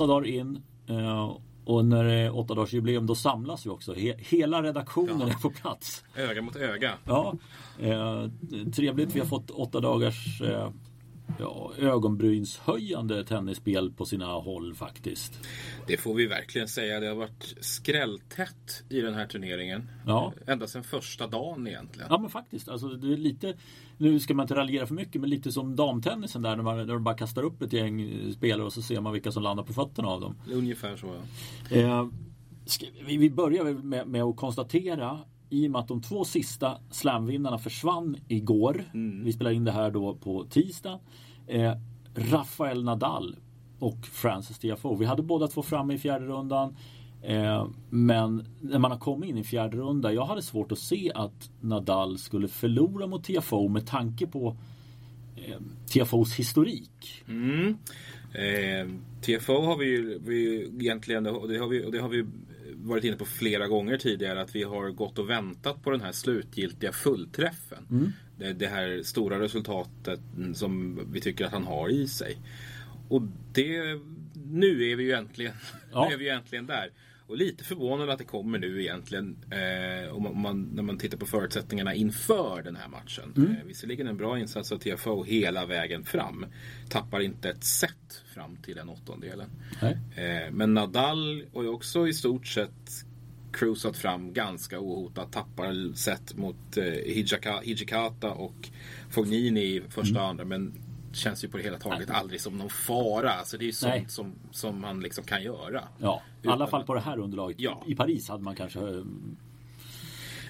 åtta dagar in. Eh, och när det är åtta dagars jubileum då samlas vi också. He hela redaktionen Ja. är på plats. Öga mot öga. Ja, eh, trevligt. Vi har fått åtta dagars eh, ja, ögonbrynshöjande tennisspel på sina håll faktiskt. Det får vi verkligen säga. Det har varit skrälltätt i den här turneringen. Ja. Ända sedan första dagen egentligen. Ja men faktiskt. Alltså, det är lite, nu ska man inte raljera för mycket men lite som damtennisen där när, man, när de bara kastar upp ett gäng spelare och så ser man vilka som landar på fötterna av dem. Ungefär så ja. Eh, vi, börjar med, med att konstatera i och med att de två sista slamvinnarna försvann igår. Vi spelar in det här då på tisdag. Eh, Rafael Nadal och Francis Tiafoe. Vi hade båda två framme i fjärde rundan. Eh, men när man har kommit in i fjärde runda. Jag hade svårt att se att Nadal skulle förlora mot Tiafoe med tanke på eh, Tiafoes historik. Mm. Eh, TFO har vi ju vi egentligen, och det har vi, och det har vi varit inne på flera gånger tidigare, att vi har gått och väntat på den här slutgiltiga fullträffen. Det, det här stora resultatet som vi tycker att han har i sig. Och det, nu är vi ju äntligen, Ja. nu är vi ju äntligen där. Och lite förvånad att det kommer nu egentligen. Eh, om man, om man, när man tittar på förutsättningarna inför den här matchen. Eh, visserligen en bra insats av TFO hela vägen fram. Tappar inte ett set fram till den åttondelen. Eh, men Nadal har ju också i stort sett cruisat fram ganska ohotat. Tappar set mot eh, Hijaka, Hijikata och Fognini i första och andra. Men känns ju på det hela taget aldrig som någon fara. Alltså det är ju sånt Nej. som, som man liksom kan göra. Ja, i alla fall på det här underlaget. Ja. I Paris hade man kanske eh,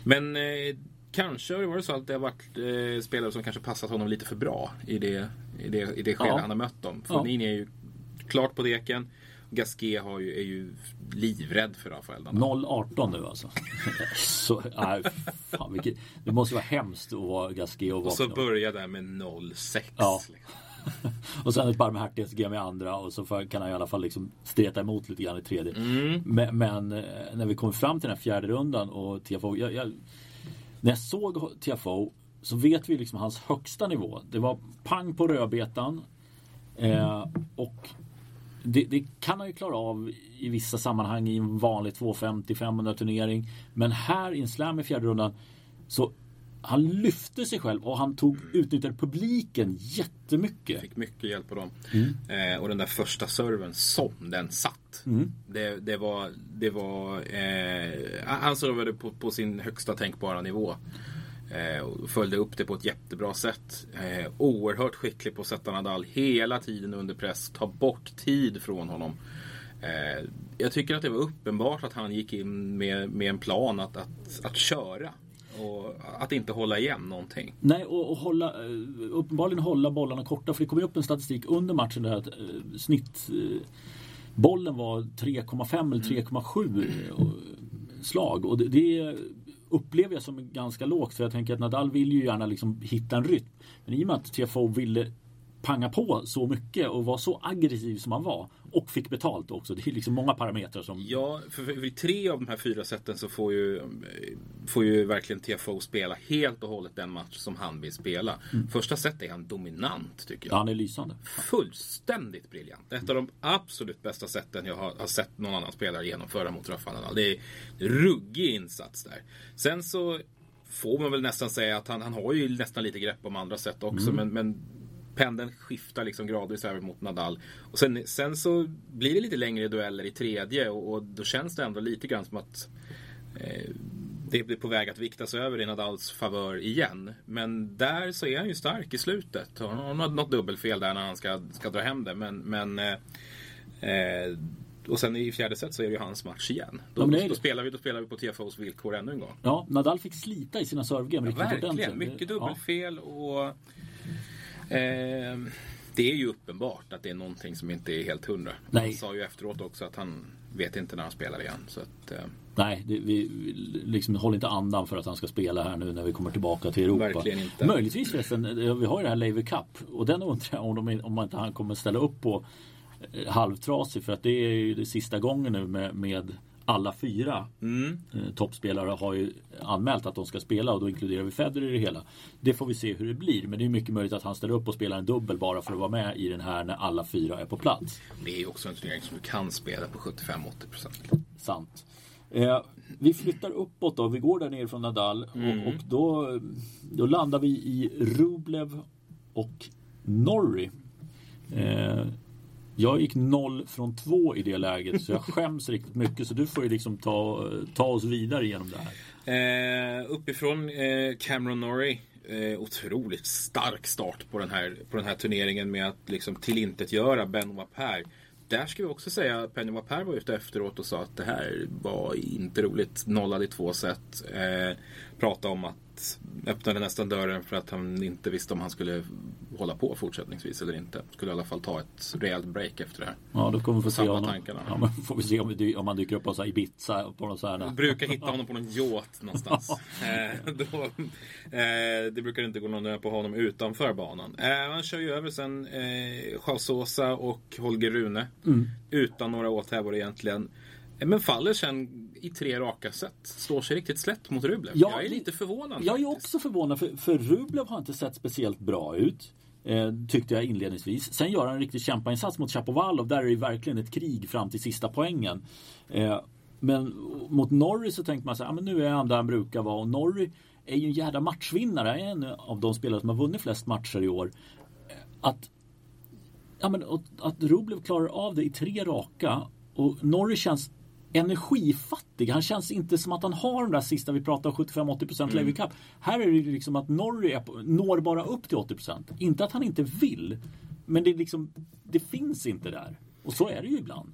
Men eh, kanske har det varit så att det har varit eh, spelare som kanske passat honom lite för bra i det, i det, i det skede Ja. han har mött dem. Ja. Fognini är ju klart på deken. Gasquet har ju, är ju livrädd för Nadal. 0-18 nu alltså. så, nej, fan, vilket, det måste vara hemskt att vara Gasquet och Och så vakna. börjar det med 0-6. Ja. liksom. och sen ett barmhärtighetsgame i andra och så kan han i alla fall liksom streta emot lite grann i tredje. Mm. Men, men eh, när vi kom fram till den här fjärde rundan och Tiafoe. Jag, jag, när jag såg Tiafoe så vet vi liksom hans högsta nivå. Det var pang på rödbetan. Eh, och det, det kan han ju klara av i vissa sammanhang i en vanlig 250-500 turnering. Men här i en slam i fjärde rundan så han lyfte sig själv och han tog utnyttjade publiken jättemycket. Fick mycket hjälp av dem. Mm. Eh, och den där första serven som den satt. Mm. Det, det var, det var eh, han servade på, på sin högsta tänkbara nivå. Eh, och följde upp det på ett jättebra sätt. Eh, oerhört skicklig på att sätta Nadal hela tiden under press. Ta bort tid från honom. Eh, jag tycker att det var uppenbart att han gick in med, med en plan att, att, att köra. Och att inte hålla igen någonting. Nej, och, och hålla, eh, uppenbarligen hålla bollarna korta. För det kom ju upp en statistik under matchen där att eh, snittbollen eh, var 3,5 eller 3,7 mm. Eh, slag. Och det, det upplever jag som ganska lågt. För jag tänker att Nadal vill ju gärna liksom hitta en rytm. Men i och med att TFO ville panga på så mycket och var så aggressiv som han var. Och fick betalt också. Det är liksom många parametrar som... Ja, för, för, i tre av de här fyra sätten så får ju, får ju verkligen TFO spela helt och hållet den match som han vill spela. Första set är han dominant tycker jag. Ja, han är lysande. Fullständigt briljant. Ett av de absolut bästa sätten jag har, har sett någon annan spelare genomföra mot Rafael Nadal. Det är ruggig insats där. Sen så får man väl nästan säga att han, han har ju nästan lite grepp om andra sätt också. Men, men pendeln skiftar liksom gradvis över mot Nadal. Och sen, sen så blir det lite längre dueller i tredje och, och då känns det ändå lite grann som att eh, det blir på väg att viktas över i Nadals favör igen. Men där så är han ju stark i slutet. Han har något dubbelfel där när han ska, ska dra hem det. Men, men eh, eh, och sen i fjärde set så är det ju hans match igen. Då, Ja, då, spelar, vi, då spelar vi på TFOs villkor ännu en gång. Ja, Nadal fick slita i sina servegame riktigt Verkligen, ordentligt. mycket Ja. dubbelfel och eh, det är ju uppenbart att det är någonting som inte är helt hundra. Nej. Han sa ju efteråt också att han vet inte när han spelar igen. Så att, eh, Nej, det, vi liksom håller inte andan för att han ska spela här nu när vi kommer tillbaka till Europa. Verkligen inte. Möjligtvis förresten, eh, vi har ju det här Laver Cup och den undrar jag om, om inte han kommer ställa upp på eh, halvtrasig för att det är ju det sista gången nu med, med alla fyra Mm. eh, toppspelare har ju anmält att de ska spela och då inkluderar vi Federer i det hela. Det får vi se hur det blir men det är mycket möjligt att han ställer upp och spelar en dubbel bara för att vara med i den här när alla fyra är på plats. Det är ju också en turnering som du kan spela på 75-80%. Sant. Eh, vi flyttar uppåt då, vi går där nere från Nadal och, och då, då landar vi i Rublev och Norrie. Eh, jag gick noll från två i det läget så jag skäms riktigt mycket så du får ju liksom ta, ta oss vidare genom det här. Eh, uppifrån eh, Cameron Norrie. Eh, otroligt stark start på den här, på den här turneringen med att liksom tillintetgöra Benoit Per. Där ska vi också säga att Benoit Per var ute efteråt och sa att det här var inte roligt. Nollade i två set. Eh, pratade om att öppnade nästan dörren för att han inte visste om han skulle hålla på fortsättningsvis eller inte. Skulle i alla fall ta ett rejält break efter det här. Ja, då kommer vi få se honom. tankarna. Ja, men får vi se om, vi, om han dyker upp på så här Ibiza på något så här. Jag brukar hitta honom på någon yacht någonstans. eh, då, eh, det brukar inte gå någon på honom utanför banan. Eh, han kör ju över sen eh, Charles och Holger Rune. Utan några åthävor egentligen. Men faller sen i tre raka set. Står sig riktigt slätt mot Rublev. Ja, jag är lite förvånad. Jag är faktiskt. också förvånad för, för Rublev har inte sett speciellt bra ut. Eh, tyckte jag inledningsvis. Sen gör han en riktig kämpainsats mot Chapovalov. Där är det verkligen ett krig fram till sista poängen. Eh, men mot Norrie så tänkte man så här, ah, men nu är han där han brukar vara. Och Norrie är ju en jävla matchvinnare. En av de spelare som har vunnit flest matcher i år. Eh, Att, ja, men, att Rublev klarar av det i tre raka. Och Norrie känns energifattig. Han känns inte som att han har de där sista, vi pratar 75-80% Mm. Lever Cup. Här är det liksom att Norrie når bara upp till 80%. Inte att han inte vill. Men det, liksom, det finns inte där. Och så är det ju ibland.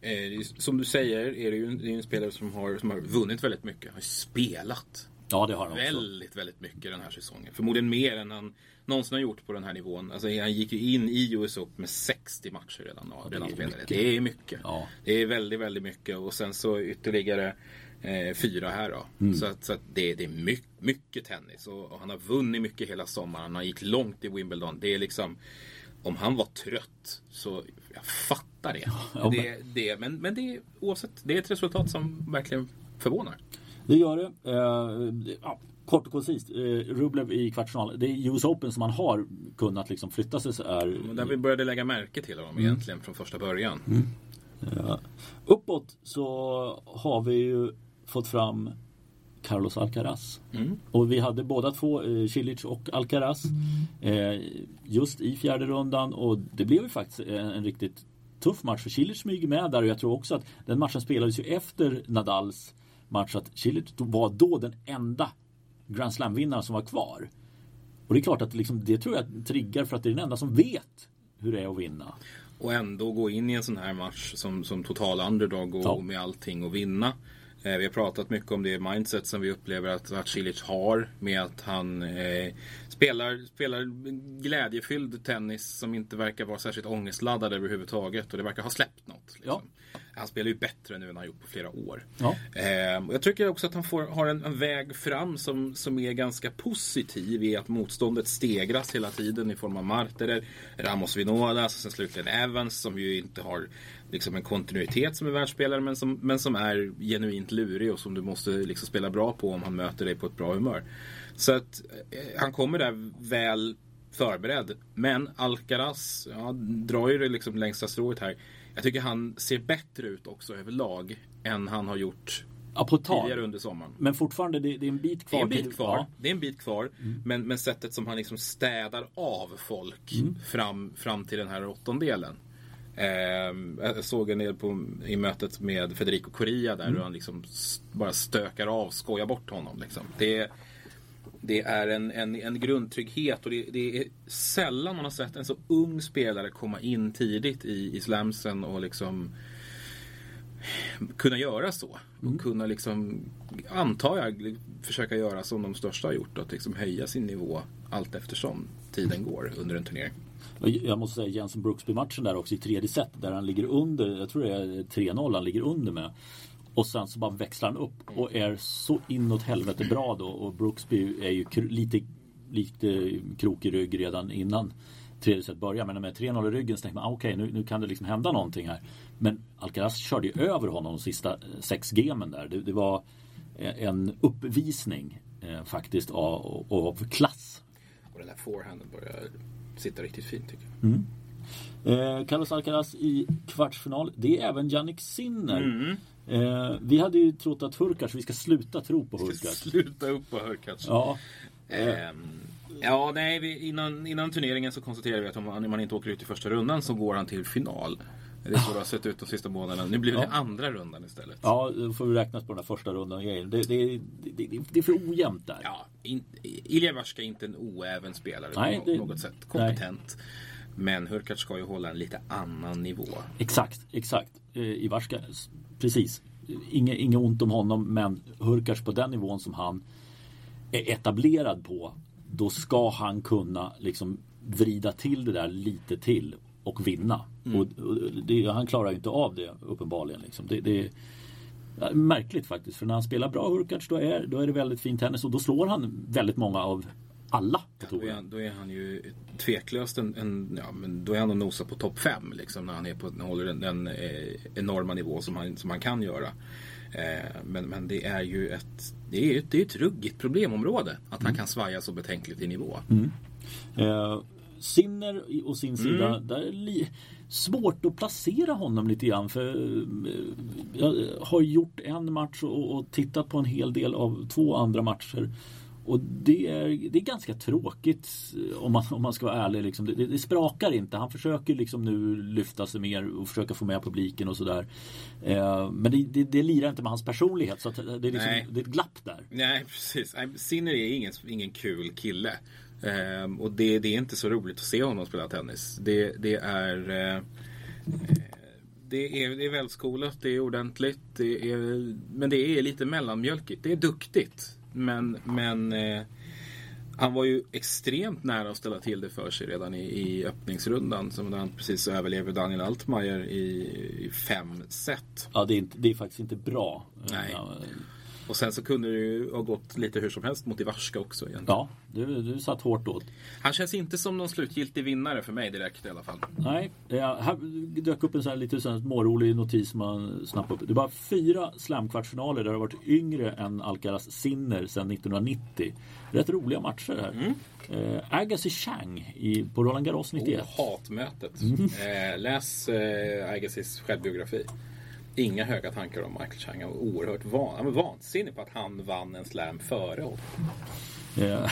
Eh, som du säger är det ju en, det är en spelare som har, som har vunnit väldigt mycket. Har spelat Ja, det har han också. väldigt, väldigt mycket den här säsongen. Förmodligen mer än han någonsin har gjort på den här nivån. Alltså, han gick ju in i US Open med 60 matcher redan. Ja, redan är spelade. Det är mycket. Ja. Det är väldigt, väldigt mycket. Och sen så ytterligare eh, fyra här då. Mm. Så, att, så att det, det är mycket, mycket tennis. Och, och han har vunnit mycket hela sommaren. Han gick långt i Wimbledon. Det är liksom om han var trött så jag fattar det. Ja, det, det men men det är, oavsett, det är ett resultat som verkligen förvånar. Det gör det. Eh, ja, kort och koncist. Eh, Rublev i kvartsfinal. Det är US Open som man har kunnat liksom flytta sig så är Och där vi började lägga märke till honom Mm. egentligen från första början. Ja. Uppåt så har vi ju fått fram Carlos Alcaraz. Mm. Och vi hade båda två, eh, Cilic och Alcaraz, eh, just i fjärde rundan. Och det blev ju faktiskt en, en riktigt tuff match. För Cilic smyger med där och jag tror också att den matchen spelades ju efter Nadals match. Att Cilic var då den enda Grand Slam-vinnaren som var kvar. Och det är klart att liksom, det tror jag triggar för att det är den enda som vet hur det är att vinna. Och ändå gå in i en sån här match som, som total underdog och Ja. med allting och vinna. Eh, vi har pratat mycket om det mindset som vi upplever att, att Cilic har med att han eh, spelar, spelar glädjefylld tennis som inte verkar vara särskilt ångestladdad överhuvudtaget och det verkar ha släppt något. Liksom. Han spelar ju bättre nu än han gjort på flera år. Ja. Eh, och jag tycker också att han får, har en, en väg fram som, som är ganska positiv i att motståndet stegras hela tiden i form av Marterer, Ramos Vinolas och sen slutligen Evans som ju inte har liksom en kontinuitet som är världsspelare men som, men som är genuint lurig och som du måste liksom spela bra på om han möter dig på ett bra humör. Så att eh, han kommer där väl förberedd. Men Alcaraz ja, drar ju det liksom längsta strået här. Jag tycker han ser bättre ut också överlag än han har gjort Ja, tidigare under sommaren. Men fortfarande, det, det är en bit Det kvar. är en bit kvar. Ja. Det är en bit kvar. Men, men sättet som han liksom städar av folk fram, fram till den här åttondelen. Ehm, jag såg en del på, i mötet med Federico Correa där hur han liksom bara stökar av, skojar bort honom. Liksom. Det, det är en, en, en grundtrygghet och det, det är sällan man har sett en så ung spelare komma in tidigt i, i slamsen och liksom kunna göra så. Och kunna liksom, antar jag, försöka göra som de största har gjort. Att liksom höja sin nivå allt eftersom tiden går under en turnering. Jag måste säga Jensen Brooksby-matchen där också i tredje set där han ligger under, jag tror det är 3-0 han ligger under med. Och sen så bara växlar han upp och är så inåt helvete bra då. Och Brooksby är ju lite, lite krok i rygg redan innan tredje set börjar. Men med 3-0 i ryggen så tänkte man ah, okej okay, nu, nu kan det liksom hända någonting här. Men Alcaraz körde ju över honom de sista eh, sex gamen där. Det, det var en uppvisning eh, faktiskt av, av klass. Och den där forehanden börjar sitta riktigt fint tycker jag. Mm. Eh, Carlos Alcaraz i kvartsfinal. Det är även Jannik Sinner. Mm. Eh, vi hade ju trott att Hurkacz, vi ska sluta tro på Hurkacz. Sluta upp på Hurkacz. Ja. Eh, ja, nej, vi, innan, innan turneringen så konstaterade vi att om man, man inte åker ut i första rundan så går han till final. Det är så det har sett ut de sista månaderna. Nu blir det ja. andra rundan istället. Ja, då får vi räknas på den här första rundan. Det, det, det, det, det är för ojämnt där. Ja, in, Ilja Varska är inte en oäven spelare nej, på något sätt. Kompetent. Nej. Men Hurkacz ska ju hålla en lite annan nivå. Exakt, exakt. Eh, I Varska, precis. Inget, inget ont om honom, men Hurkacz på den nivån som han är etablerad på. Då ska han kunna liksom vrida till det där lite till och vinna. Mm. Och, det, han klarar ju inte av det uppenbarligen. Liksom. Det, det är märkligt faktiskt. För när han spelar bra Hurkacz då är, då är det väldigt fin tennis och då slår han väldigt många av alla ja, då, är, då är han ju tveklöst en, en ja, men då är han och nosar på topp 5 liksom, när han är på, håller den, den eh, enorma nivå som han, som han kan göra. Eh, men, men det är ju ett, det är, det är ett ruggigt problemområde att mm. han kan svaja så betänkligt i nivå. Mm. Eh, Sinner å sin sida, mm. där är li- svårt att placera honom lite grann. För eh, jag har gjort en match och, och tittat på en hel del av två andra matcher. Och det är, det är ganska tråkigt om man, om man ska vara ärlig. Liksom. Det, det, sprakar inte. Han försöker liksom nu lyfta sig mer och försöka få med publiken och sådär. Eh, men det, det, det lirar inte med hans personlighet. Så det, är liksom, det är ett glapp där. Nej, precis. Sinner är ingen, ingen kul kille. Eh, och det, det, är inte så roligt att se honom spela tennis. Det, det är... Eh, det är, det är välskolat, det är ordentligt, det är, men det är lite mellanmjölkigt. Det är duktigt. Men, men eh, han var ju extremt nära att ställa till det för sig redan i, i öppningsrundan. Som han precis överlever Daniel Altmaier i, i fem set. Ja, det är, inte, det är faktiskt inte bra. Nej. Och sen så kunde det ju ha gått lite hur som helst mot Ivarska också. Egentligen. Ja, du, du satt hårt åt. Han känns inte som någon slutgiltig vinnare för mig direkt i alla fall. Nej, ja, här dök upp en sån här lite sån här smårolig notis man snappade upp. Det bara fyra slamkvartsfinaler där det har varit yngre än Alcaraz Sinner sedan 1990. Rätt roliga matcher här. Mm. Eh, Agassi Chang i, på Roland Garros 91. Oh, hatmötet. Mm. Eh, läs eh, Agassis självbiografi inga höga tankar om Michael Chang. Han var oerhört van, han var vansinnig på att han vann en slam före honom. Ja.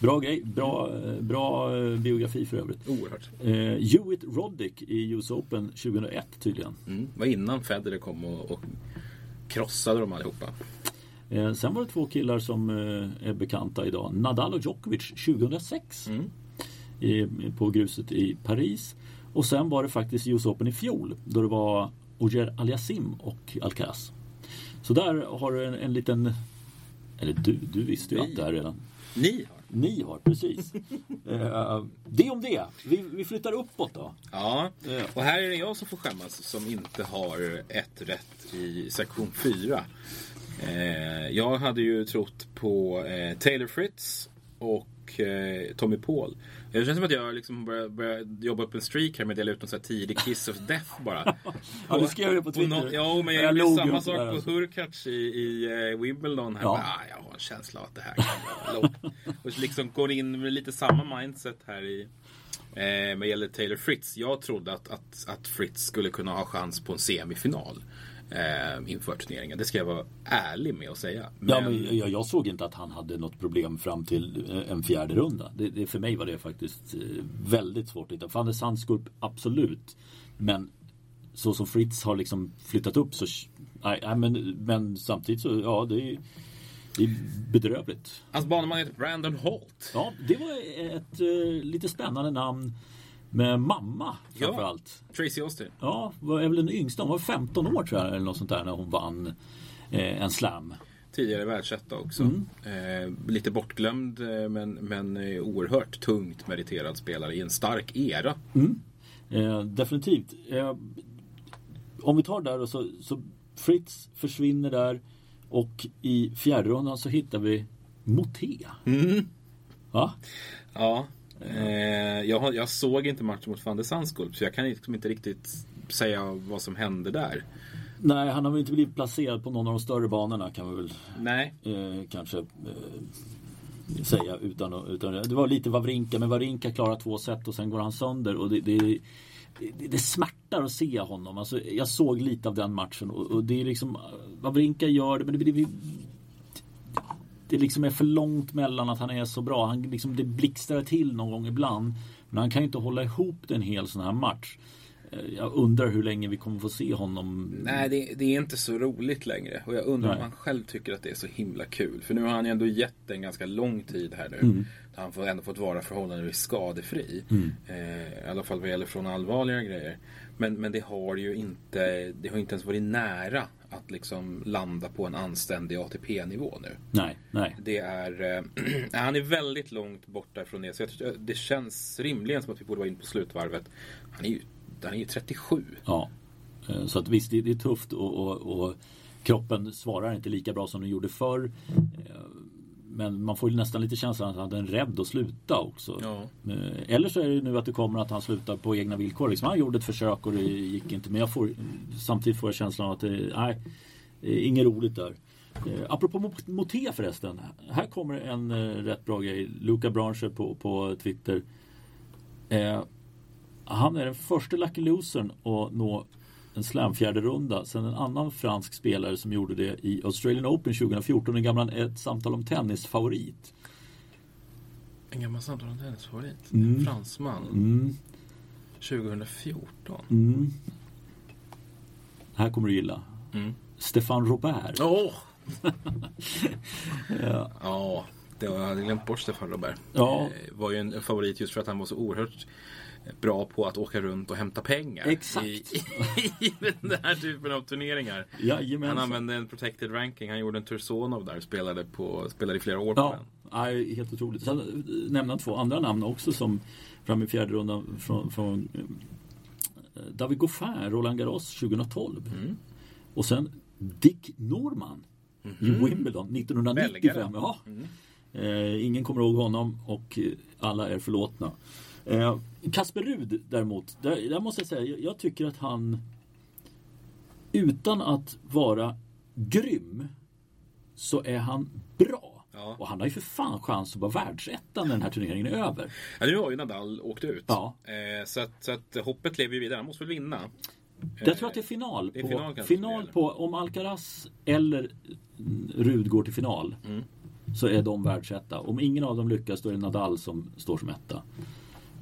Bra grej. Bra, bra eh, biografi för övrigt. Oerhört. Eh, Hewitt Roddick i US Open 2001 tydligen. Mm, var innan Federer kom och, och krossade dem allihopa. Eh, sen var det två killar som eh, är bekanta idag. Nadal och Djokovic 2006. Mm. I, på gruset i Paris. Och sen var det faktiskt US Open i fjol. Då det var Ogier Aliasim och Alcaraz. Så där har du en, en liten... Eller du, du visste ju allt det här redan. Ni har. Ni har, precis. uh, det om det. Vi, vi flyttar uppåt då. Ja, och här är det jag som får skämmas som inte har ett rätt i sektion 4. Uh, eh, jag hade ju trott på Taylor Fritz och Tommy Paul. Det känns som att jag liksom börjar, börjar jobba upp en streak här med att dela ut någon sån här tidig kiss of death bara. ja, du skrev det på Twitter. No, ja, men jag, jag gjorde samma sak på. Hurkacz i, i uh, Wimbledon. Här. Ja. Bara, ah, jag har en känsla av att det här kan vara lågt. Och liksom går in med lite samma mindset här i eh, vad gäller Taylor Fritz. Jag trodde att, att, att Fritz skulle kunna ha chans på en semifinal eh, inför turneringen. Det ska jag vara ärlig med att säga. Men... Ja, men jag, jag, såg inte att han hade något problem fram till eh, en fjärde runda. Det, det, för mig var det faktiskt eh, väldigt svårt att hitta. Van der Sandskulp, absolut. Men så som Fritz har liksom flyttat upp så... Nej, men, men samtidigt så, ja det är det är bedrövligt. Hans baneman heter Brandon Holt. Ja, det var ett uh, lite spännande namn med mamma framförallt. Ja, Tracy Austin. Ja, var väl den yngsta. Hon var 15 år tror jag eller något sånt där när hon vann eh, en slam. Tidigare världsetta också. Mm. Eh, lite bortglömd eh, men, men eh, oerhört tungt meriterad spelare i en stark era. Mm. Eh, definitivt. Eh, om vi tar där och så, så Fritz försvinner där och i fjärde rundan så hittar vi Moté. Mm. Va? Ja. Eh, jag, jag såg inte matchen mot van de Sandskulp så jag kan liksom inte riktigt säga vad som hände där. Nej, han har väl inte blivit placerad på någon av de större banorna kan vi väl Nej. eh, kanske eh, säga utan, utan Det var lite Wawrinka, men Wawrinka klarar två set och sen går han sönder. Och det, det, det, det smärtar att se honom. Alltså, jag såg lite av den matchen och, och det är liksom Wawrinka gör det, men det, det, det liksom är för långt mellan att han är så bra. Han liksom, det blixtrar till någon gång ibland. Men han kan ju inte hålla ihop en hel sån här match. Eh, Jag undrar hur länge vi kommer få se honom. Nej, det, det är inte så roligt längre. Och jag undrar Nej. om han själv tycker att det är så himla kul. För nu har han ju ändå gett en ganska lång tid här nu. Mm. Han får ändå fått vara förhållandevis skadefri. Eh, I alla fall vad gäller från allvarliga grejer. Men, men det har ju inte, det har inte ens varit nära att liksom landa på en anständig ATP-nivå nu. Nej, nej. Det är, eh, han är väldigt långt borta från det. Så jag, tycker- det känns rimligen som att vi borde vara in på slutvarvet. Han är ju, han är ju 37. Ja. Eh, Så att visst, det, det är tufft och, och, och kroppen svarar inte lika bra som den gjorde förr. Men man får ju nästan lite känslan att han är rädd att sluta också. Ja. Eller så är det nu att det kommer att han slutar på egna villkor. Liksom han gjorde ett försök och det gick inte. Men jag får, samtidigt får jag känslan att det, nej, det är inget roligt där. Eh, apropå Mo- Moté förresten. Här kommer en eh, rätt bra grej. Luca Branche på, på Twitter. Eh, han är den första Lucky Losern att nå en slamfjärde runda sen en annan fransk spelare som gjorde det i Australian Open 2014. En gammal ett samtal om tennisfavorit. En gammal samtal om tennisfavorit. Mm. En fransman. Mm, 2014. mm. Här kommer du gilla. Mm. Stefan Robert. Åh! Ja. Ja, det var, jag hade glömt bort Stefan Robert. Ja. Eh, var ju en, en favorit just för att han var så oerhört bra på att åka runt och hämta pengar. Exakt. I, i den här typen av turneringar. Han Jajamensan. använde en protected ranking. Han gjorde en Tursonov där och spelade, på, spelade i flera år på Ja, den. nej, helt otroligt. Sen eh, nämna två andra namn också som fram i fjärde rundan från, från eh, David Goffin, Roland Garros 2012. Mm. Och sen Dick Norman i Wimbledon 1995. Belgaren. Ja. Mm. Eh, ingen kommer ihåg honom och alla är förlåtna. Eh, Kasper Rud däremot, där, där måste jag säga, jag, jag tycker att han utan att vara grym så är han bra. Ja. Och han har ju för fan chans att vara världsetta när den här turneringen är över. Ja, nu har ju Nadal åkt ut. Ja. Eh, så, att, så att hoppet lever ju vidare. Han måste väl vinna. Jag tror att det är final. är på, final kanske final gäller. på om Alcaraz eller Rud går till final Mm. så är de världsetta. Om ingen av dem lyckas då är det Nadal som står som etta.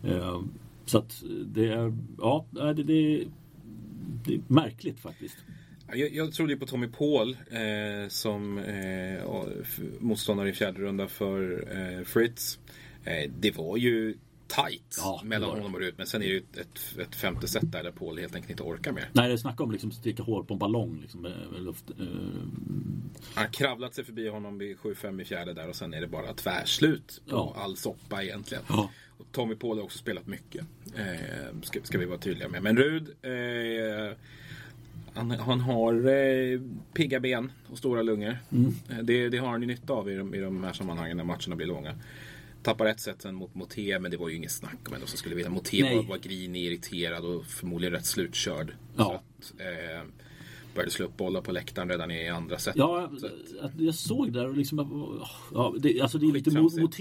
Eh, så att det är, ja, det, det, det är märkligt faktiskt. Ja, Jag, jag trodde på Tommy Paul eh, som eh, motståndare i fjärde runda för eh, Fritz. Eh, det var ju tight Ja, mellan honom och Rut. Men sen är det ju ett, ett, ett femte set där, där Paul helt enkelt inte orkar mer. Nej, det snackar om liksom sticka hår på en ballong liksom, med luft. Eh, Han har kravlat sig förbi honom vid 7-5 i fjärde där och sen är det bara tvärslut på Ja. all soppa egentligen. Ja. Tommy Paul har också spelat mycket. Eh, ska, ska vi vara tydliga med. Men Rud eh, han, han har eh, pigga ben och stora lungor. Mm. Eh, det, det har han ju nytta av i de, i de här sammanhangen när matcherna blir långa. Tappar ett set sen mot Moté, men det var ju inget snack om vem som skulle vinna. Moté var, var grinig, irriterad och förmodligen rätt slutkörd. Ja. Så att, eh, började slå upp bollar på läktaren redan i andra set. Ja, Så att- jag såg där och liksom... Ja, det, alltså det är lite Skittramsigt.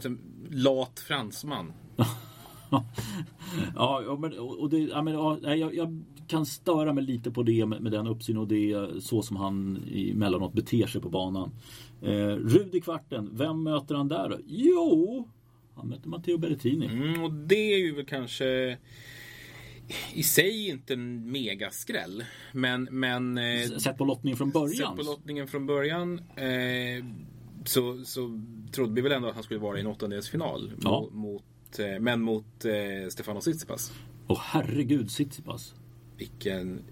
Som lat fransman. Ja, men, och det, ja, men, ja, jag, jag kan störa mig lite på det med, med den uppsyn och det så som han emellanåt beter sig på banan. Eh, Rud i kvarten, vem möter han där då? Jo, han möter Matteo Berrettini. Mm, och det är ju väl kanske i sig inte en megaskräll. Men, men eh, Sett på lottningen från början. sett på lottningen från början eh, så, så trodde vi väl ändå att han skulle vara i en åttondelsfinal. Ja. Mot, eh, men mot eh, Stefano Tsitsipas. Åh herregud, Tsitsipas. Vilken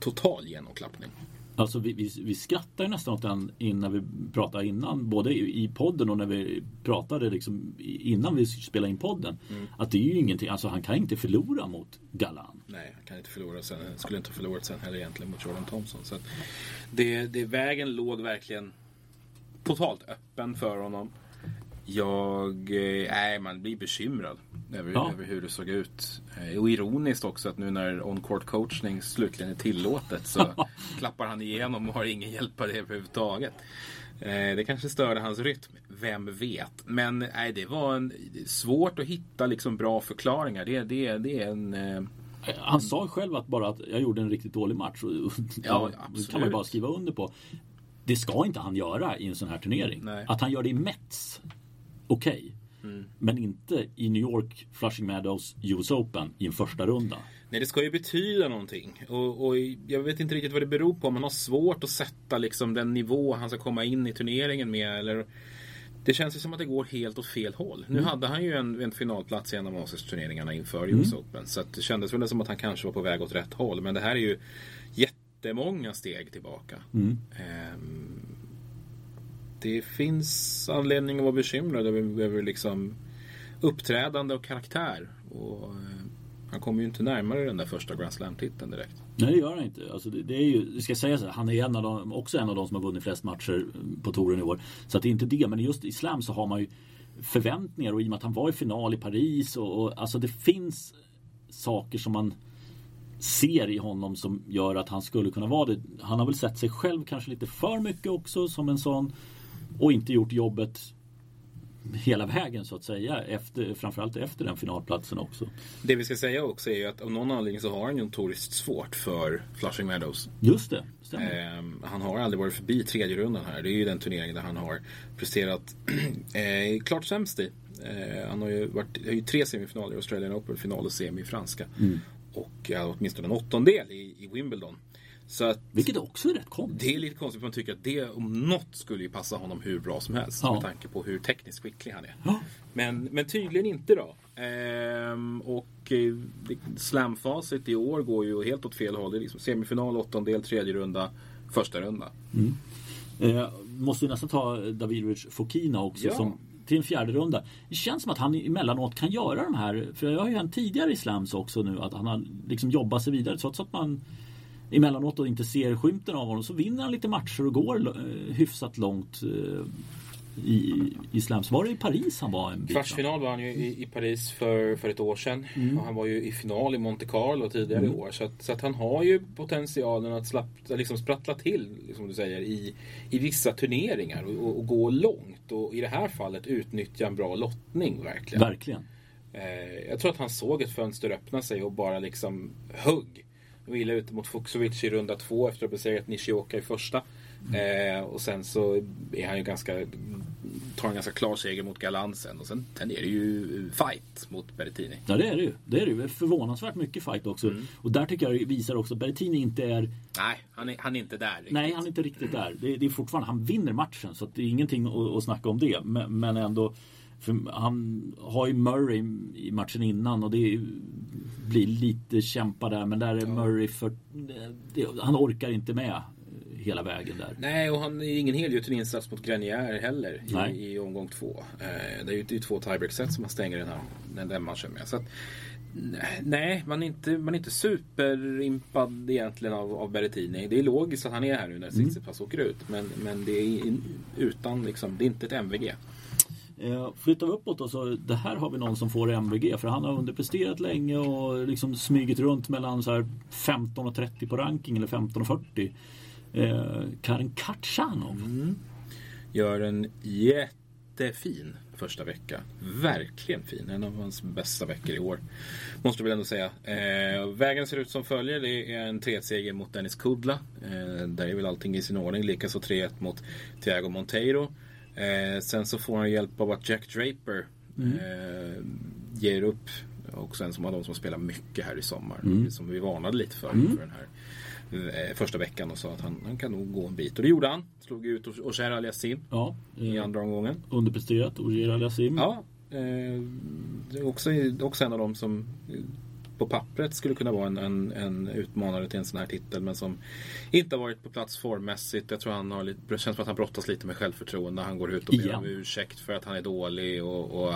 total genomklappning. Alltså vi, vi, vi skrattar nästan åt den innan vi pratade innan. Både i, i podden och när vi pratade liksom innan vi spelade in podden. Mm. Att det är ju ingenting, alltså han kan inte förlora mot Galan. Nej, han kan inte förlora sen. Han skulle inte ha förlorat sen heller egentligen mot Jordan Thompson. Så det, det, vägen låg verkligen totalt öppen för honom. Jag, eh, nej man blir bekymrad över, Ja. över hur det såg ut. Eh, Och ironiskt också att nu när on-court coachning slutligen är tillåtet så klappar han igenom och har ingen hjälp av det överhuvudtaget. Eh, Det kanske störde hans rytm, vem vet. Men nej, det var en, svårt att hitta liksom bra förklaringar. Det, det, det är en... eh, Han sa själv att bara att jag gjorde en riktigt dålig match. Och, ja, det kan man bara skriva under på. Det ska inte han göra i en sån här turnering. Nej. Att han gör det i Mets, okej. Mm. Men inte i New York, Flushing Meadows, US Open i en första runda. Nej, det ska ju betyda någonting. Och, och jag vet inte riktigt vad det beror på. Man har svårt att sätta liksom den nivå han ska komma in i turneringen med. Eller, det känns ju som att det går helt åt fel håll. Nu hade han ju en, en finalplats i en av Masters-turneringarna inför US Open. Så det kändes väl som att han kanske var på väg åt rätt håll. Men det här är ju jättemånga steg tillbaka. Ehm, det finns anledning att vara bekymrad över, över liksom uppträdande och karaktär. Och, eh, han kommer ju inte närmare den där första Grand Slam-titeln direkt. Nej det gör han inte. Alltså det, det är ju, det ska jag säga så här, han är en av de, också en av de som har vunnit flest matcher på touren i år. Så att det är inte det, men just i slam så har man ju förväntningar och i och med att han var i final i Paris och, och alltså det finns saker som man ser i honom som gör att han skulle kunna vara det. Han har väl sett sig själv kanske lite för mycket också som en sån och inte gjort jobbet hela vägen så att säga. Efter, framförallt efter den finalplatsen också. Det vi ska säga också är ju att av någon anledning så har han ju notoriskt svårt för Flushing Meadows. Just det, stämmer. Ehm, han har aldrig varit förbi tredje rundan här. Det är ju den turneringen där han har presterat eh, klart sämst i. Eh, han har ju varit har ju tre semifinaler i Australian Open, final och semi i franska. Och ja, åtminstone en åttondel i, i Wimbledon. Så att Vilket också är rätt konstigt. det är lite konstigt för man tycker att det om något skulle ju passa honom hur bra som helst. Ja. Med tanke på hur tekniskt skicklig han är. Ja. Men, men tydligen inte då. Ehm, och eh, slamfacit i år går ju helt åt fel håll. Det är liksom semifinal, åttondel, tredje runda, första runda. Eh, måste vi nästan ta Davidovic Fokina också Ja. som till en fjärde runda. Det känns som att han emellanåt kan göra de här, för jag har ju hänt tidigare i slams också nu att han har liksom jobbat sig vidare trots att man emellanåt och inte ser skymten av honom så vinner han lite matcher och går eh, hyfsat långt eh, i, i slams. Var det i Paris han var en bit? va? Kvartsfinal var han ju i, i Paris för, för ett år sedan. Och han var ju i final i Monte Carlo tidigare i år. Så att, så att han har ju potentialen att slapp, liksom sprattla till, som du säger, i, i vissa turneringar och, och, och gå långt. Och i det här fallet utnyttja en bra lottning verkligen. Verkligen. Eh, jag tror att han såg ett fönster öppna sig och bara liksom högg. Och illa ute mot Fuxovic i runda två efter att ha besegrat Nishioka i första. Eh, och sen så är han ju ganska, tar en ganska klar seger mot Galan sen. Och sen, sen är det ju fight mot Berrettini. Ja det är det ju. Det är det ju. Förvånansvärt mycket fight också. Och där tycker jag det visar också att Berrettini inte är Nej, han är, han är inte där riktigt. Nej, han är inte riktigt där. Det, det är fortfarande, han vinner matchen så det är ingenting att, att snacka om det. Men, men ändå, för han har ju Murray i matchen innan och det blir lite kämpa där. Men där är Murray för... Han orkar inte med hela vägen där. Nej, och han är ingen helgjuten insats mot Grenier heller i, i omgång två. Eh, det är ju två tiebreak-set som han stänger den här den, den matchen med. Så att, nej, man är inte, man är inte superimpad egentligen av, av Berrettini. Det är logiskt att han är här nu när Tsitsipas åker ut. Men, men det är in, utan liksom, det är inte ett MVG. Eh, flyttar vi uppåt då så det här har vi någon som får MVG för han har underpresterat länge och liksom smugit runt mellan så här 15 och 30 på ranking eller 15 och 40. Eh, Karin Katjanov. Gör en jättefin första vecka. Verkligen fin. En av hans bästa veckor i år. Måste väl ändå säga. Eh, vägen ser ut som följer. Det är en 3-seger mot Dennis Kudla. Eh, där är väl allting i sin ordning. Likaså 3-1 mot Thiago Monteiro. Eh, sen så får han hjälp av att Jack Draper eh, ger upp. Också en som av de som spelar mycket här i sommar. Som vi varnade lite för. för den här första veckan och sa att han, han kan nog gå en bit. Och det gjorde han. Slog ut Ocher Aliassime Ja, i eh, andra omgången. underpresterat. Ogier Aliassime. Ja, eh, det är också, också en av dem som eh, på pappret skulle kunna vara en, en, en utmanare till en sån här titel men som inte har varit på plats formmässigt. Jag tror han har lite, det känns som att han brottas lite med självförtroende. Han går ut och ber om ursäkt för att han är dålig och, och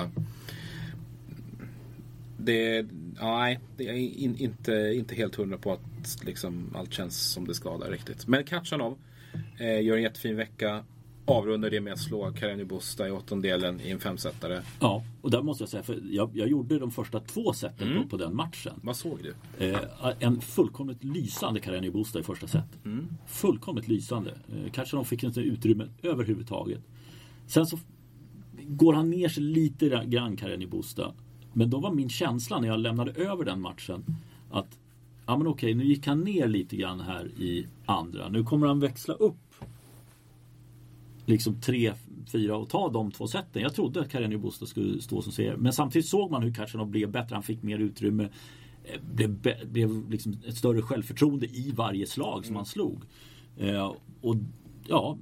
det, nej, det är in, inte, inte helt hundra på att liksom, allt känns som det ska där riktigt. Men Katjanov eh, gör en jättefin vecka. avrundar det med att slå Karenny Busta i åttondelen i en femsetare. Ja, och där måste jag säga, för jag, jag gjorde de första två seten Mm. på, på den matchen. Vad såg du? Eh, en fullkomligt lysande Karenny Busta i första set. Fullkomligt lysande. Eh, Kachanov fick inte utrymme överhuvudtaget. Sen så går han ner sig lite grann Karenny Busta. Men då var min känsla när jag lämnade över den matchen att ja men okej, nu gick han ner lite grann här i andra. Nu kommer han växla upp liksom tre, fyra och ta de två sätten. Jag trodde att Karenny Busta skulle stå som seger. Men samtidigt såg man hur Kachanov blev bättre. Han fick mer utrymme. Blev, blev liksom ett större självförtroende i varje slag som han slog. Eh, och ja,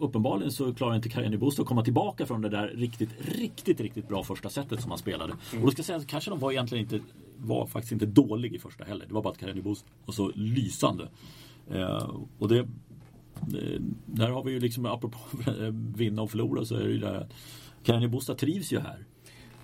uppenbarligen så klarar inte Karenny Busta att komma tillbaka från det där riktigt, riktigt, riktigt bra första sättet som han spelade. Och då ska jag säga att Kachanov var egentligen inte, var faktiskt inte dålig i första heller. Det var bara att Karenny Busta var så lysande. Eh, och det Eh, där har vi ju liksom, apropå vinna och förlora, så är det ju det här att Karenny Busta trivs ju här.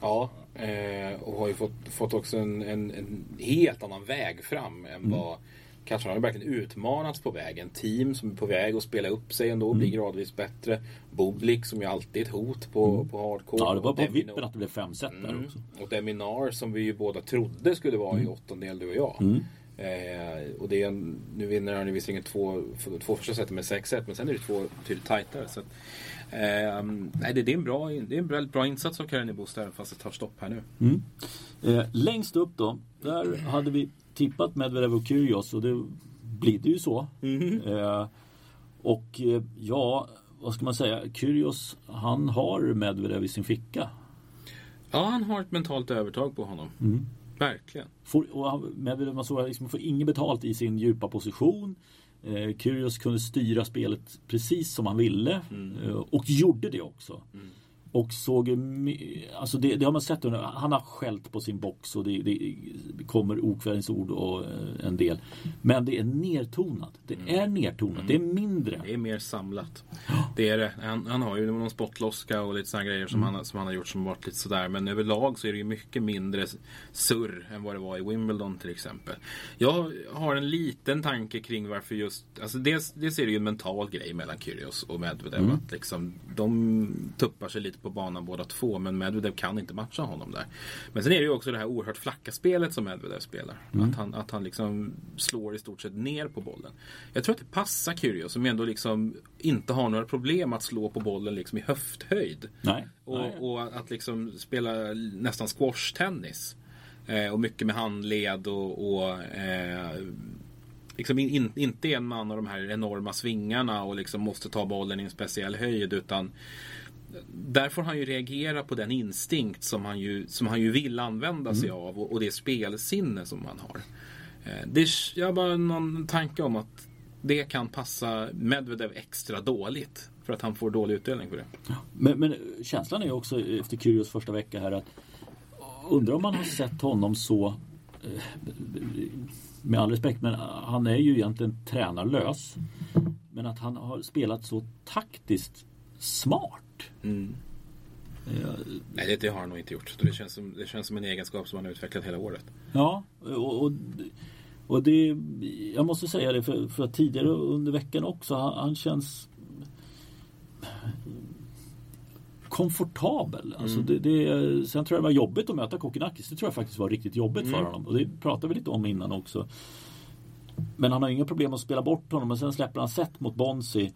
Ja, eh, och har ju fått, fått också en, en, en helt annan väg fram än vad Kanske har verkligen utmanats på vägen. Team som är på väg att spela upp sig ändå, blir gradvis bättre. Boblik som ju alltid är ett hot på, på hardcore. Ja, det var på Deminar- vippen att det blev fem set där Mm. också. Och Deminar som vi ju båda trodde skulle vara i åttondel, du och jag. Mm. Eh, och det är en, nu vinner han visserligen två, två första set med 6-1 men sen är det två tydligt tajtare. Så att, eh, nej, det, det är en bra, det är en väldigt bra insats av Karin Boost även fast det tar stopp här nu. Mm. Eh, längst upp då, där hade vi tippat Medvedev och Kyrgios och det blir det ju så. Eh, och eh, ja, vad ska man säga? Kyrgios, han har Medvedev i sin ficka. Ja, han har ett mentalt övertag på honom. Mm. Verkligen. Får, och Medvedev man såg, liksom, får inget betalt i sin djupa position. Eh, Kyrgios kunde styra spelet precis som han ville. Eh, och gjorde det också. Och såg, alltså det, det har man sett han har skällt på sin box och det, det kommer okvädinsord och eh, en del. Men det är nertonat. Det är nertonat. Det är mindre. Det är mer samlat. Det är det. Han, han har ju någon spottloska och lite sådana grejer som, han, som han har gjort som varit lite sådär. Men överlag så är det ju mycket mindre surr än vad det var i Wimbledon till exempel. Jag har en liten tanke kring varför just... Alltså dels, dels är det ju en mental grej mellan Kyrgios och Medvedev. Att liksom, de tuppar sig lite på banan båda två. Men Medvedev kan inte matcha honom där. Men sen är det ju också det här oerhört flacka spelet som Medvedev spelar. Att han, att han liksom slår i stort sett ner på bollen. Jag tror att det passar Kyrgios som ändå liksom inte har några problem att slå på bollen liksom i höfthöjd. Nej. Och, Nej. och att liksom spela nästan squash-tennis. Eh, och mycket med handled och, och eh, liksom in, in, inte en man av de här enorma svingarna och liksom måste ta bollen i en speciell höjd utan där får han ju reagera på den instinkt som han ju, som han ju vill använda sig av och, och det spelsinne som han har. Eh, det, är- jag har bara någon tanke om att det kan passa Medvedev extra dåligt för att han får dålig utdelning för det. Men, men känslan är ju också efter Kyrgios första vecka här att undrar om man har sett honom så eh, med all respekt, men han är ju egentligen tränarlös. Men att han har spelat så taktiskt smart. Eh, Nej, det, det har han nog inte gjort. Det känns, som, det känns som en egenskap som han har utvecklat hela året. Ja, och, och, och det, jag måste säga det för, för att tidigare under veckan också, han, han känns komfortabel. Alltså det, det, sen tror jag det var jobbigt att möta Kokkinakis. Det tror jag faktiskt var riktigt jobbigt för honom. Och det pratade vi lite om innan också. Men han har inga problem att spela bort honom. Men sen släpper han set mot Bonsi.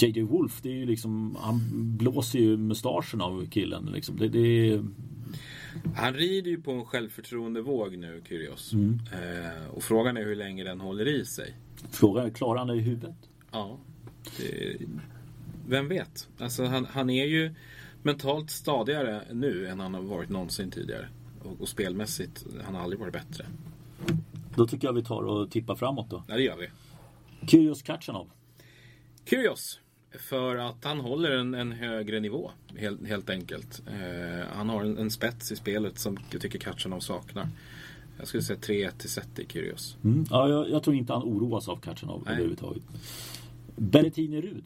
JJ Wolf, det är ju liksom, han blåser ju mustaschen av killen. Liksom. Det, det, Han rider ju på en självförtroendevåg nu, Kyrgios. Mm. Eh, och frågan är hur länge den håller i sig. frågan är, klarar han det i huvudet? Ja, det, vem vet? Alltså han, han är ju mentalt stadigare nu än han har varit någonsin tidigare. Och, och spelmässigt, han har aldrig varit bättre. Då tycker jag vi tar och tippar framåt då. Ja, det gör vi. Kyrgios Kachanov. Kyrgios. För att han håller en, en högre nivå, helt, helt enkelt. Eh, han har en, en spets i spelet som jag tycker Kachanov saknar. Jag skulle säga 3-1 till set i Kyrgios. Mm. Ja, jag, jag tror inte han oroas av Kachanov Nej. överhuvudtaget. Berrettini Rud.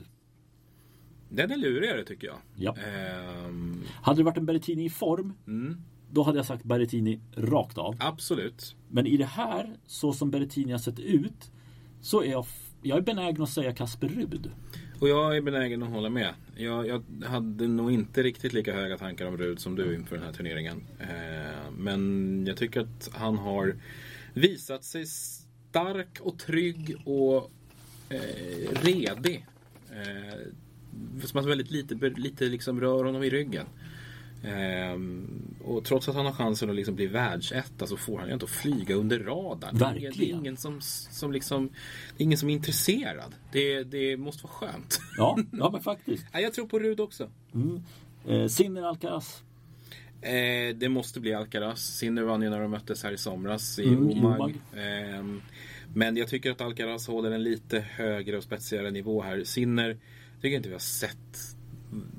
Den är lurigare tycker jag. Ja. Ehm, Hade det varit en Berrettini i form, mm, då hade jag sagt Berrettini rakt av. absolut. Men i det här, så som Berrettini har sett ut, så är jag, jag är benägen att säga Kasper Rud. Och jag är benägen att hålla med. Jag, jag, hade nog inte riktigt lika höga tankar om Rud som du inför den här turneringen. Eh, men jag tycker att han har visat sig stark och trygg och eh, redig. Eh, som att väldigt lite, lite liksom rör honom i ryggen. Ehm, och trots att han har chansen att liksom bli världsetta så får han ju inte att flyga under radarn. Verkligen. Det är ingen som, som liksom, det är ingen som är intresserad. Det, det måste vara skönt. Ja, ja men faktiskt. ja, jag tror på Rud också. Mm. Eh, Sinner Alcaraz. Eh, det måste bli Alcaraz. Sinner vann ju när de möttes här i somras i Mm, Omag. Omag. Eh, men jag tycker att Alcaraz håller en lite högre och spetsigare nivå här. Sinner tycker inte vi har sett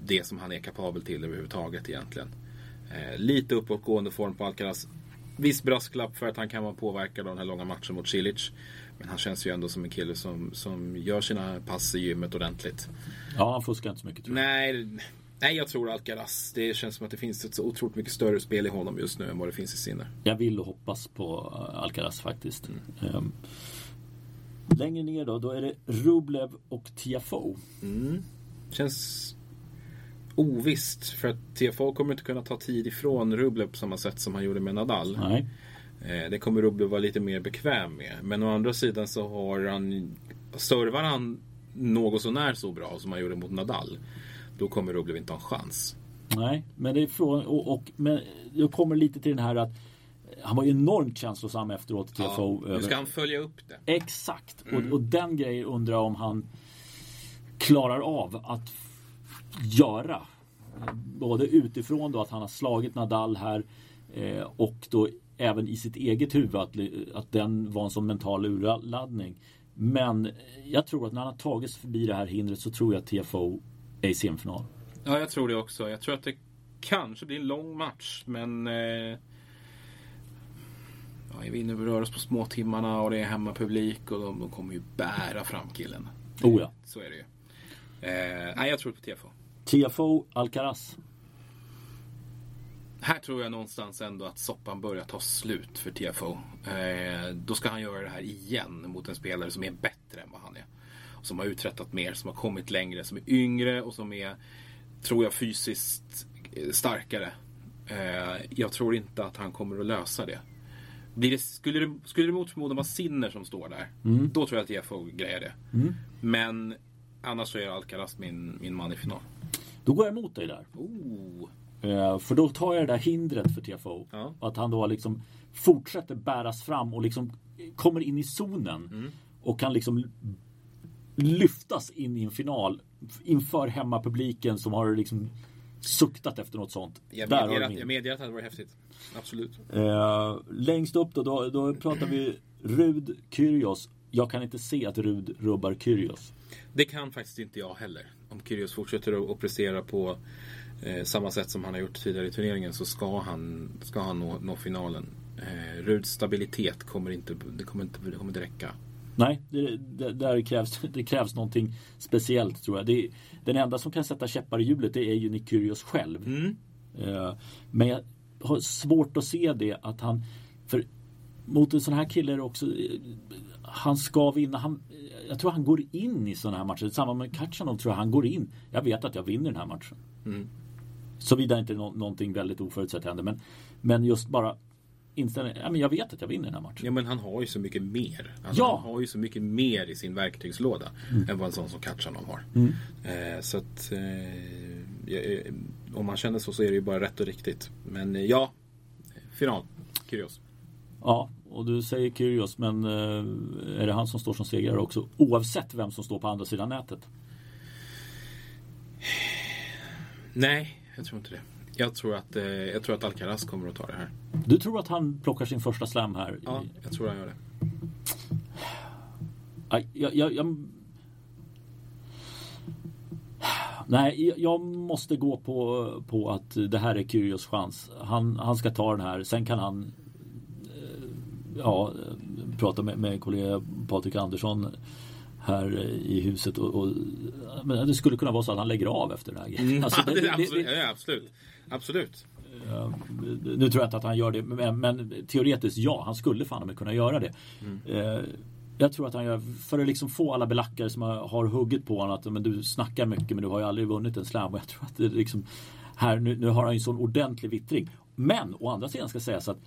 det som han är kapabel till överhuvudtaget egentligen. Eh, lite uppåtgående form på Alcaraz. Viss brasklapp för att han kan vara påverkad av den här långa matchen mot Cilic. Men han känns ju ändå som en kille som, som gör sina pass i gymmet ordentligt. Ja, han fuskar inte så mycket tror jag. Nej, nej, jag tror Alcaraz. Det känns som att det finns ett så otroligt mycket större spel i honom just nu än vad det finns i Sinner. Jag vill och hoppas på eh, Alcaraz faktiskt. Mm. Ehm, längre ner då, då är det Rublev och Tiafoe. Mm. Känns ovisst för att TFO kommer inte kunna ta tid ifrån Rublev på samma sätt som han gjorde med Nadal. Nej. Eh, Det kommer Rublev vara lite mer bekväm med. Men å andra sidan så har han Servar han något sånär så bra som han gjorde mot Nadal Då kommer Rublev inte ha en chans. Nej, men det är från, och, och men jag kommer lite till den här att han var ju enormt känslosam efteråt Tiafoe. nu ska han följa upp det. Exakt. Och, och den grejen undrar jag om han klarar av att göra. Både utifrån då att han har slagit Nadal här eh, och då även i sitt eget huvud att, att den var en sån mental urladdning. Men jag tror att när han har tagit sig förbi det här hindret så tror jag att TFO är i semifinal. Ja, jag tror det också. Jag tror att det kanske blir en lång match, men... Eh, ja, vi inne och rör oss på småtimmarna och det är hemmapublik och de, de kommer ju bära fram killen. Oh ja. Så är det ju. Eh, nej, jag tror på TFO. TFO Alcaraz. Här tror jag någonstans ändå att soppan börjar ta slut för TFO. Eh, då ska han göra det här igen mot en spelare som är bättre än vad han är. Som har uträttat mer, som har kommit längre, som är yngre och som är, tror jag, fysiskt eh, starkare. Eh, jag tror inte att han kommer att lösa det. Blir det skulle, det skulle det mot förmodan vara Sinner som står där, då tror jag att TFO grejer det. Men annars så är Alcaraz min, min man i final. Då går jag emot dig där. Oh. Eh, För då tar jag det där hindret för TFO. Ja. Att han då liksom fortsätter bäras fram och liksom kommer in i zonen. Mm. Och kan liksom lyftas in i en final inför hemmapubliken som har liksom suktat efter något sånt. Jag medger, att, jag medger att det hade varit häftigt. Absolut. Eh, längst upp då, då, då pratar vi Rud Kyrgios. Jag kan inte se att Rud rubbar Kyrgios. Det kan faktiskt inte jag heller. Om Kyrgios fortsätter att- prestera på eh, samma sätt som han har gjort tidigare i turneringen så ska han, ska han nå, nå finalen. Eh, Ruds stabilitet kommer inte, det kommer inte, det kommer inte räcka. Nej, det, det, där krävs, det krävs någonting speciellt tror jag. Det, den enda som kan sätta käppar i hjulet det är ju Nick Kyrgios själv. Mm. Eh, men jag har svårt att se det att han... För mot en sån här kille är det också... Han ska vinna. Han, jag tror han går in i såna här matcher. Samma med Kachanov tror jag han går in. Jag vet att jag vinner den här matchen. Mm. Såvida inte nå, någonting väldigt oförutsett händer. Men, men just bara inställningen. Ja, men jag vet att jag vinner den här matchen. Ja men han har ju så mycket mer. Alltså, Ja. Han har ju så mycket mer i sin verktygslåda än vad en sån som Kachanov har. Eh, så att eh, eh, om man känner så så är det ju bara rätt och riktigt. Men eh, ja, final. Kyrgios. Ja, och du säger Kyrgios. Men eh, är det han som står som segrare också? Oavsett vem som står på andra sidan nätet. Nej, jag tror inte det. Jag tror att, eh, jag tror att Alcaraz kommer att ta det här. Du tror att han plockar sin första slam här? Ja, jag tror han gör det. Jag, jag, jag... Nej, jag- måste gå på, på att det här är Kyrgios chans. Han, han ska ta den här. Sen kan han ja, eh, prata med, med kollega Patrik Andersson här i huset. Och, och, men det skulle kunna vara så att han lägger av efter det här. Alltså, ja, det- det, det- absolut, ja, absolut. Absolut. nu tror jag inte att han gör det, men, men teoretiskt ja, han skulle fan med kunna göra det. Mm. Eh, Jag tror att han gör, för att liksom få alla belackare som har, har huggit på honom att men du snackar mycket men du har ju aldrig vunnit en slam. Och jag tror att det liksom, här, nu, nu har han ju en sån ordentlig vittring. Men å andra sidan ska sägas att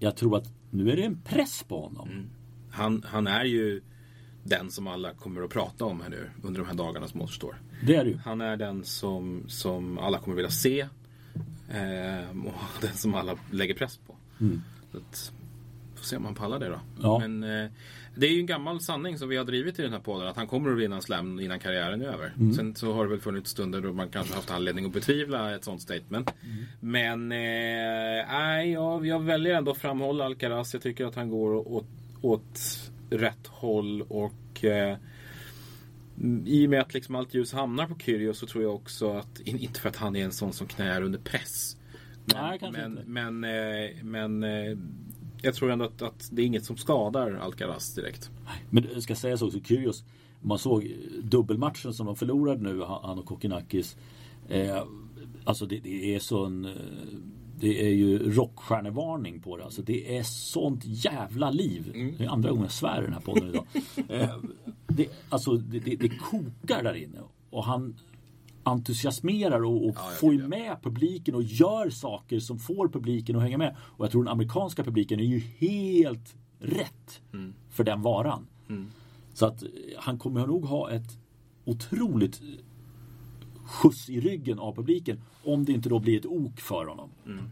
jag tror att nu är det en press på honom. Mm. Han, han är ju den som alla kommer att prata om här nu under de här dagarna som återstår. Det är det ju. Han är den som, som alla kommer vilja se. Eh, och den som alla lägger press på. Mm. Så att, får se om han pallar det då. Ja. Men eh, det är ju en gammal sanning som vi har drivit i den här podden. Att han kommer att vinna en slam innan karriären är över. Mm. Sen så har det väl funnits stunder då man kanske haft anledning att betvivla ett sånt statement. Mm. Men eh, jag, jag väljer ändå att framhålla Alcaraz. Jag tycker att han går åt, åt rätt håll och eh, i och med att liksom allt ljus hamnar på Kyrgios så tror jag också att, inte för att han är en sån som knäar under press. Men, Nej, men, inte. men, eh, men eh, jag tror ändå att, att, det är inget som skadar Alcaraz direkt. Men det ska sägas också, Kyrgios, man såg dubbelmatchen som de förlorade nu, han och Kokinakis. Eh, alltså det, det är sån eh, det är ju rockstjärnevarning på det. Alltså det är sånt jävla liv. Mm. Det är andra gången jag svär i den här podden idag. Eh, det, alltså det, det, det, kokar där inne. Och han entusiasmerar och, och ja, får ju med publiken och gör saker som får publiken att hänga med. Och jag tror den amerikanska publiken är ju helt rätt mm. för den varan. Mm. Så att han kommer nog ha ett otroligt skjuts i ryggen av publiken. Om det inte då blir ett ok för honom. Mm.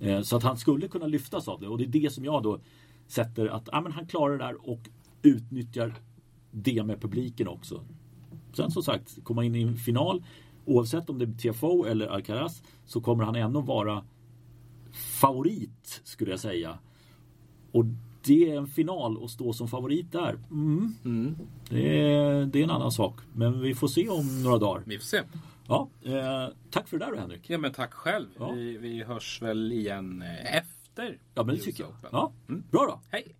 Eh, så att han skulle kunna lyftas av det och det är det som jag då sätter att ja, men han klarar det där och utnyttjar det med publiken också. Sen som sagt, komma in i en final oavsett om det är TFO eller Alcaraz så kommer han ändå vara favorit skulle jag säga. Och det är en final och stå som favorit där. Mm. Mm. Det, är, det är en annan sak. Men vi får se om några dagar. Vi får se. Ja, eh, tack för det där Henrik. Ja men tack själv. Ja. Vi, vi hörs väl igen eh, efter Ja men det tycker jag. Ja, mm. Bra då. Hej.